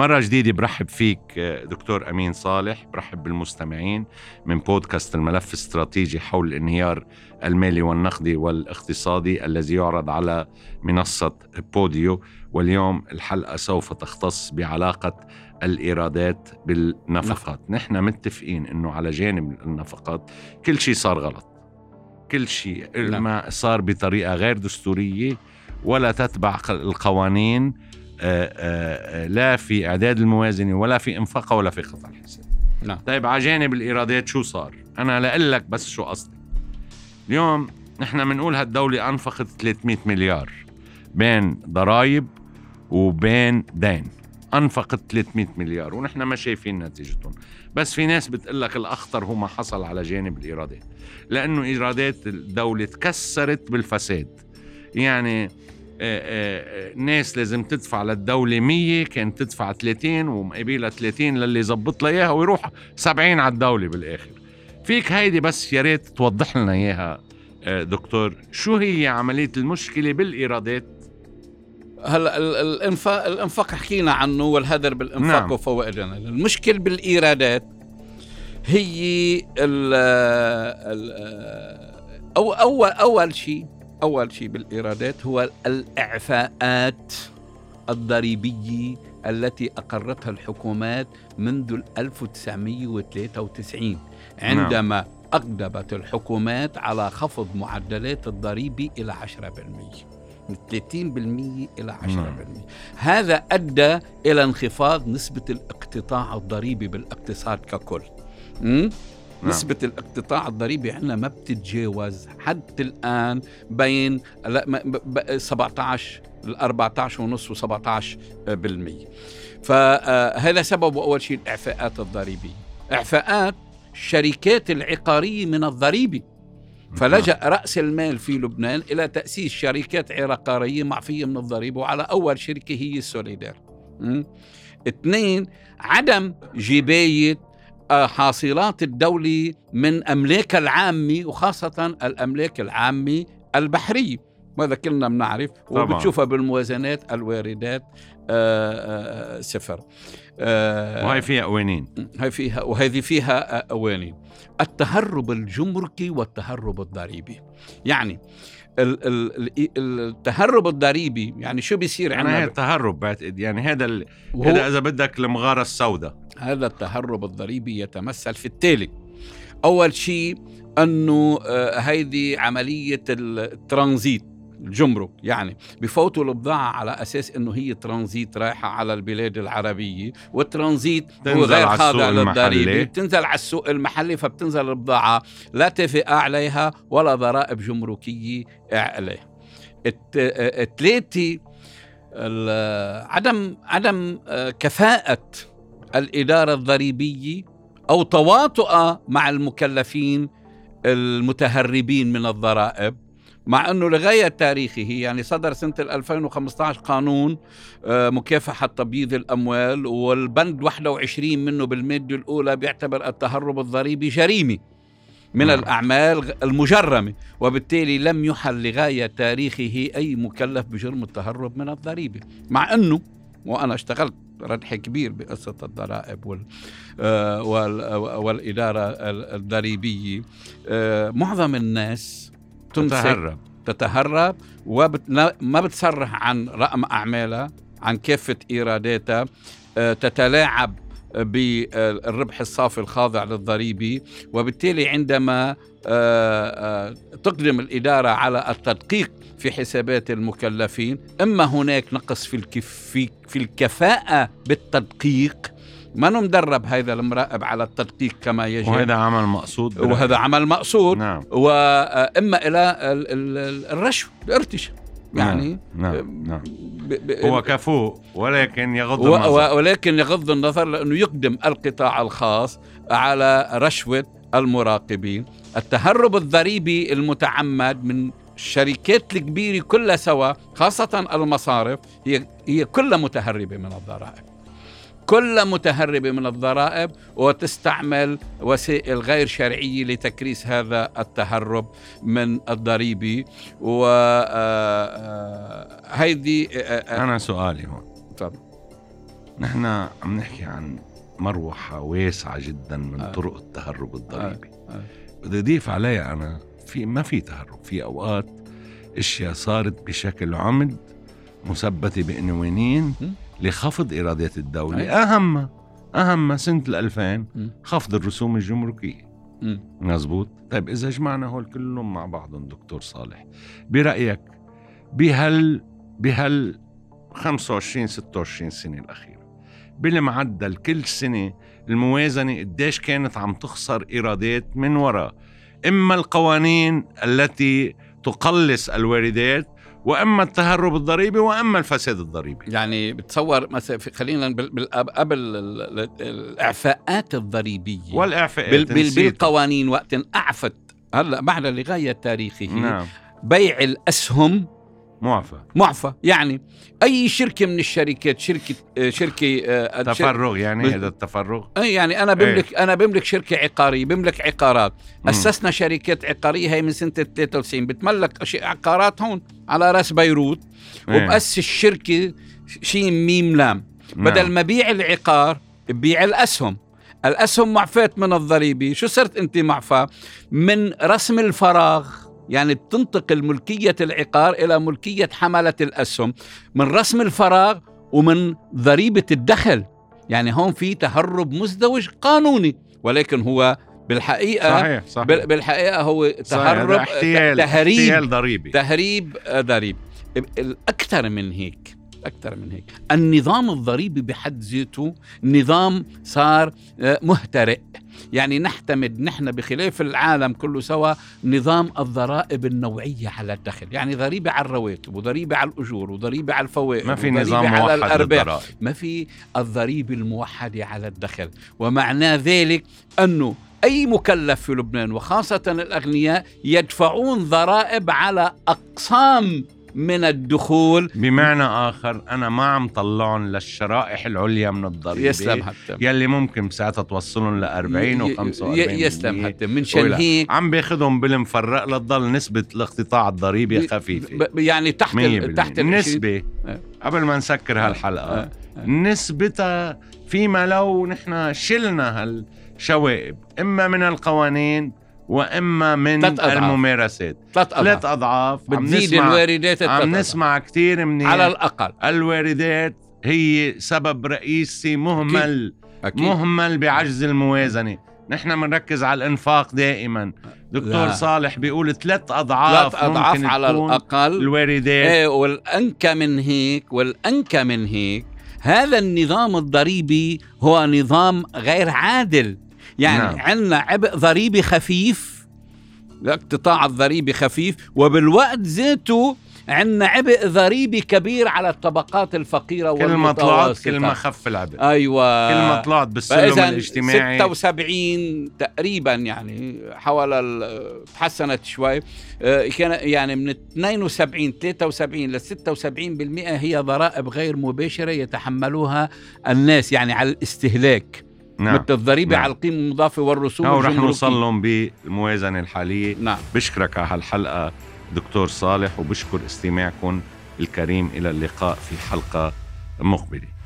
مرة جديدة برحب فيك دكتور أمين صالح برحب بالمستمعين من بودكاست الملف الاستراتيجي حول الانهيار المالي والنقدي والاقتصادي الذي يعرض على منصة بوديو. واليوم الحلقة سوف تختص بعلاقة الإيرادات بالنفقات. نحن متفقين أنه على جانب النفقات كل شيء صار غلط. كل شيء نعم. ما صار بطريقة غير دستورية ولا تتبع القوانين لا في إعداد الموازنة ولا في إنفاقها ولا في قطع الحساب نعم. طيب على جانب الإيرادات شو صار؟ أنا لأقول لك بس شو قصدي. اليوم نحن بنقول هالدولة أنفقت 300 مليار بين ضرائب وبين دين. أنفقت 300 مليار ونحن ما شايفين نتيجتهم. بس في ناس بتقول لك الأخطر هو ما حصل على جانب الإيرادات. لأنه إيرادات الدولة تكسرت بالفساد. يعني آه، آه، آه، ناس لازم تدفع للدولة 100 كانت تدفع 30 ومقابلها 30 للي يظبط لها إياها ويروح 70 على الدولة بالآخر فيك هيدي بس يا ريت توضح لنا إياها آه، دكتور شو هي عملية المشكلة بالإيرادات هلا ال- الانفاق الإنفاق حكينا عنه والهدر بالإنفاق نعم. نعم. وفوائدنا المشكل بالإيرادات هي ال ال أو اول أول شيء أول شيء بالإيرادات هو الإعفاءات الضريبية التي أقرتها الحكومات منذ ال 1993 عندما أقدمت الحكومات على خفض معدلات الضريبة إلى 10% من 30% إلى 10% نعم. هذا أدى إلى انخفاض نسبة الاقتطاع الضريبي بالإقتصاد ككل? نعم. نسبة الاقتطاع الضريبي عندنا ما بتتجاوز حتى الآن بين لا ما- ب- ب- 17 ال 14 ونص و 17 بالمية فهذا سببه أول شيء الإعفاءات الضريبية. إعفاءات الشركات العقارية من الضريبة فلجأ رأس المال في لبنان إلى تأسيس شركات عقارية معفية من الضريبة وعلى أول شركة هي السوليدار? اثنين عدم جباية آه، حاصلات الدولة من أملاكها العامة وخاصة الأملاك العامة البحرية وهذا كلنا بنعرف. وبتشوفها بالموازنات الواردات آه، آه، صفر. آه، وهي فيها قوانين. هاي فيها وهذه فيها قوانين. التهرب الجمركي والتهرب الضريبي. يعني ال- ال- ال- التهرب الضريبي يعني شو بيصير يعني هي عندنا؟ تهرب بعتقد يعني هذا ال... هذا إذا بدك المغارة السوداء. هذا التهرب الضريبي يتمثل في التالي. أول شيء آه، هيدي عملية الترانزيت. الجمرك يعني بفوتوا البضاعة على أساس أنه هي ترانزيت رايحة على البلاد العربية والترانزيت هو غير خاضع للضريبة. بتنزل على السوق المحلي فبتنزل البضاعة لا تفئة عليها ولا ضرائب جمركية عليها الت- آه، التلاتة ال- عدم عدم آه، كفاءة الإدارة الضريبية أو تواطؤها مع المكلفين المتهربين من الضرائب مع أنه لغاية تاريخه يعني صدر سنة 2015 قانون آه، مكافحة تبييض الأموال والبند 21 منه بالمادة الأولى بيعتبر التهرب الضريبي جريمة من نعم. الأعمال المجرمة وبالتالي لم يحل لغاية تاريخه أي مكلف بجرم التهرب من الضريبة مع أنه وأنا اشتغلت ردح كبير بقصة الضرائب وال آه، وال والإدارة ال- الضريبية آه، معظم الناس تمسك تهرب تتهرب وما بتصرح عن رقم أعمالها عن كافة إيراداتها آه، تتلاعب بالربح الصافي الخاضع للضريبة وبالتالي عندما آه، آه، تقدم الإدارة على التدقيق في حسابات المكلفين إما هناك نقص في الكف في, في الكفاءة بالتدقيق ما مدرب هذا المراقب على التدقيق كما يجب. وهذا عمل مقصود برأيي. وهذا عمل مقصود. نعم. واما إلى ال- ال- الرشوه الارتشاء. يعني نعم نعم ب- هو كفو ولكن يغض النظر. ولكن يغض النظر لأنه يقدم القطاع الخاص على رشوة المراقبين. التهرب الضريبي المتعمد من الشركات الكبيرة كلها سوا خاصة المصارف هي هي كلها متهربة من الضرائب. كلها متهربة من الضرائب وتستعمل وسائل غير شرعية لتكريس هذا التهرب من الضريبة وهيدي أنا سؤالي هون تفضل. نحن عم نحكي عن مروحة واسعة جدا من آه. طرق التهرب الضريبي آه. بدي أضيف عليها أنا في ما في تهرب في أوقات أشياء صارت بشكل عمد مثبتة بعنوانين م. لخفض إيرادات الدولة أي. أهم أهم سنة ال 2000 م. خفض الرسوم الجمركية. مزبوط طيب إذا جمعنا هول كلهم مع بعضهم دكتور صالح برأيك بهال بهال 25 26 سنة الأخيرة بالمعدل كل سنة الموازنة قديش كانت عم تخسر إيرادات من وراء إما القوانين التي تقلص الواردات وإما التهرب الضريبي وإما الفساد الضريبي. يعني بتصور مثلا خلينا قبل ال- ال- الإعفاءات الضريبية. والإعفاءات بال-. بالقوانين وقت أعفت. هلا بعد لغاية تاريخه. نعم. بيع الأسهم معفى. معفى. يعني أي شركة من الشركات شركة آه، شركة آه، تفرغ يعني هذا التفرغ؟ يعني أنا بملك أنا بملك شركة عقارية بملك عقارات. أسسنا شركات عقارية هي من سنة 93 بتملك عقارات هون على راس بيروت إيه. وبأسس شركة شين ميم لام. بدل نعم. ما بيع العقار ببيع الأسهم. الأسهم معفاة من الضريبة. شو صرت أنت معفى؟ من رسم الفراغ. يعني بتنتقل ملكية العقار إلى ملكية حملة الأسهم من رسم الفراغ ومن ضريبة الدخل. يعني هون في تهرب مزدوج قانوني ولكن هو بالحقيقة صحيح صحيح. بال- بالحقيقة هو صحيح، تهرب احتيال تهريب احتيال ضريبي. تهريب ضريب الأكثر من هيك. أكثر من هيك. النظام الضريبي بحد ذاته نظام صار آه، مهترئ. يعني نحتمد نحن بخلاف العالم كله سوا نظام الضرائب النوعية على الدخل. يعني ضريبة على الرواتب وضريبة على الأجور وضريبة على الفوائد ما في نظام على موحد الأرباح. للضرائب. ما في الضريبة الموحدة على الدخل. ومعنى ذلك أنه أي مكلف في لبنان وخاصة الأغنياء يدفعون ضرائب على أقسام من الدخول. بمعنى آخر أنا ما عم طلعهم للشرائح العليا من الضريبة يسلم حتى. يلي ممكن بساعتها توصلهم ل 40 و 45 يسلم حتى. من شان. هيك عم باخذهم بالمفرق لتضل نسبة الاقتطاع الضريبي خفيفة. يعني تحت ال- تحت ال- النسبة آه. قبل ما نسكر هالحلقة آه. نسبتها فيما لو نحن شلنا هالشوائب إما من القوانين وإما من ثلاث أضعاف. الممارسات. ثلاث ثلاث أضعاف. أضعاف عم بتزيد نسمع الواردات ثلاث عم. نسمع كتير من على الأقل. الواردات هي سبب رئيسي مهمل أكيد. مهمل بعجز الموازنة. نحن بنركز على الإنفاق دائما. دكتور لا. صالح بيقول ثلاث أضعاف ثلاث أضعاف ممكن على تكون الأقل. الواردات. إيه والأنكى من هيك والأنكى من هيك. هذا النظام الضريبي هو نظام غير عادل. يعني نعم. عندنا عبء ضريبي خفيف الاقتطاع الضريبي خفيف وبالوقت ذاته عندنا عبء ضريبي كبير على الطبقات الفقيرة كل ما طلعت كل ما خف العبء. أيوة. كل ما طلعت بالسلم الاجتماعي. 76 تقريبا يعني حول ال- تحسنت شوي. آه، كان يعني من 72 73 ل 76% هي ضرائب غير مباشرة يتحملوها الناس يعني على الاستهلاك. نعم. مثل الضريبة نعم. على القيمة المضافة والرسوم هو رح الجمركية. نوصل لهم بالموازنة الحالية. نعم. بشكرك على هالحلقة دكتور صالح وبشكر استماعكم الكريم. إلى اللقاء في حلقة مقبلة.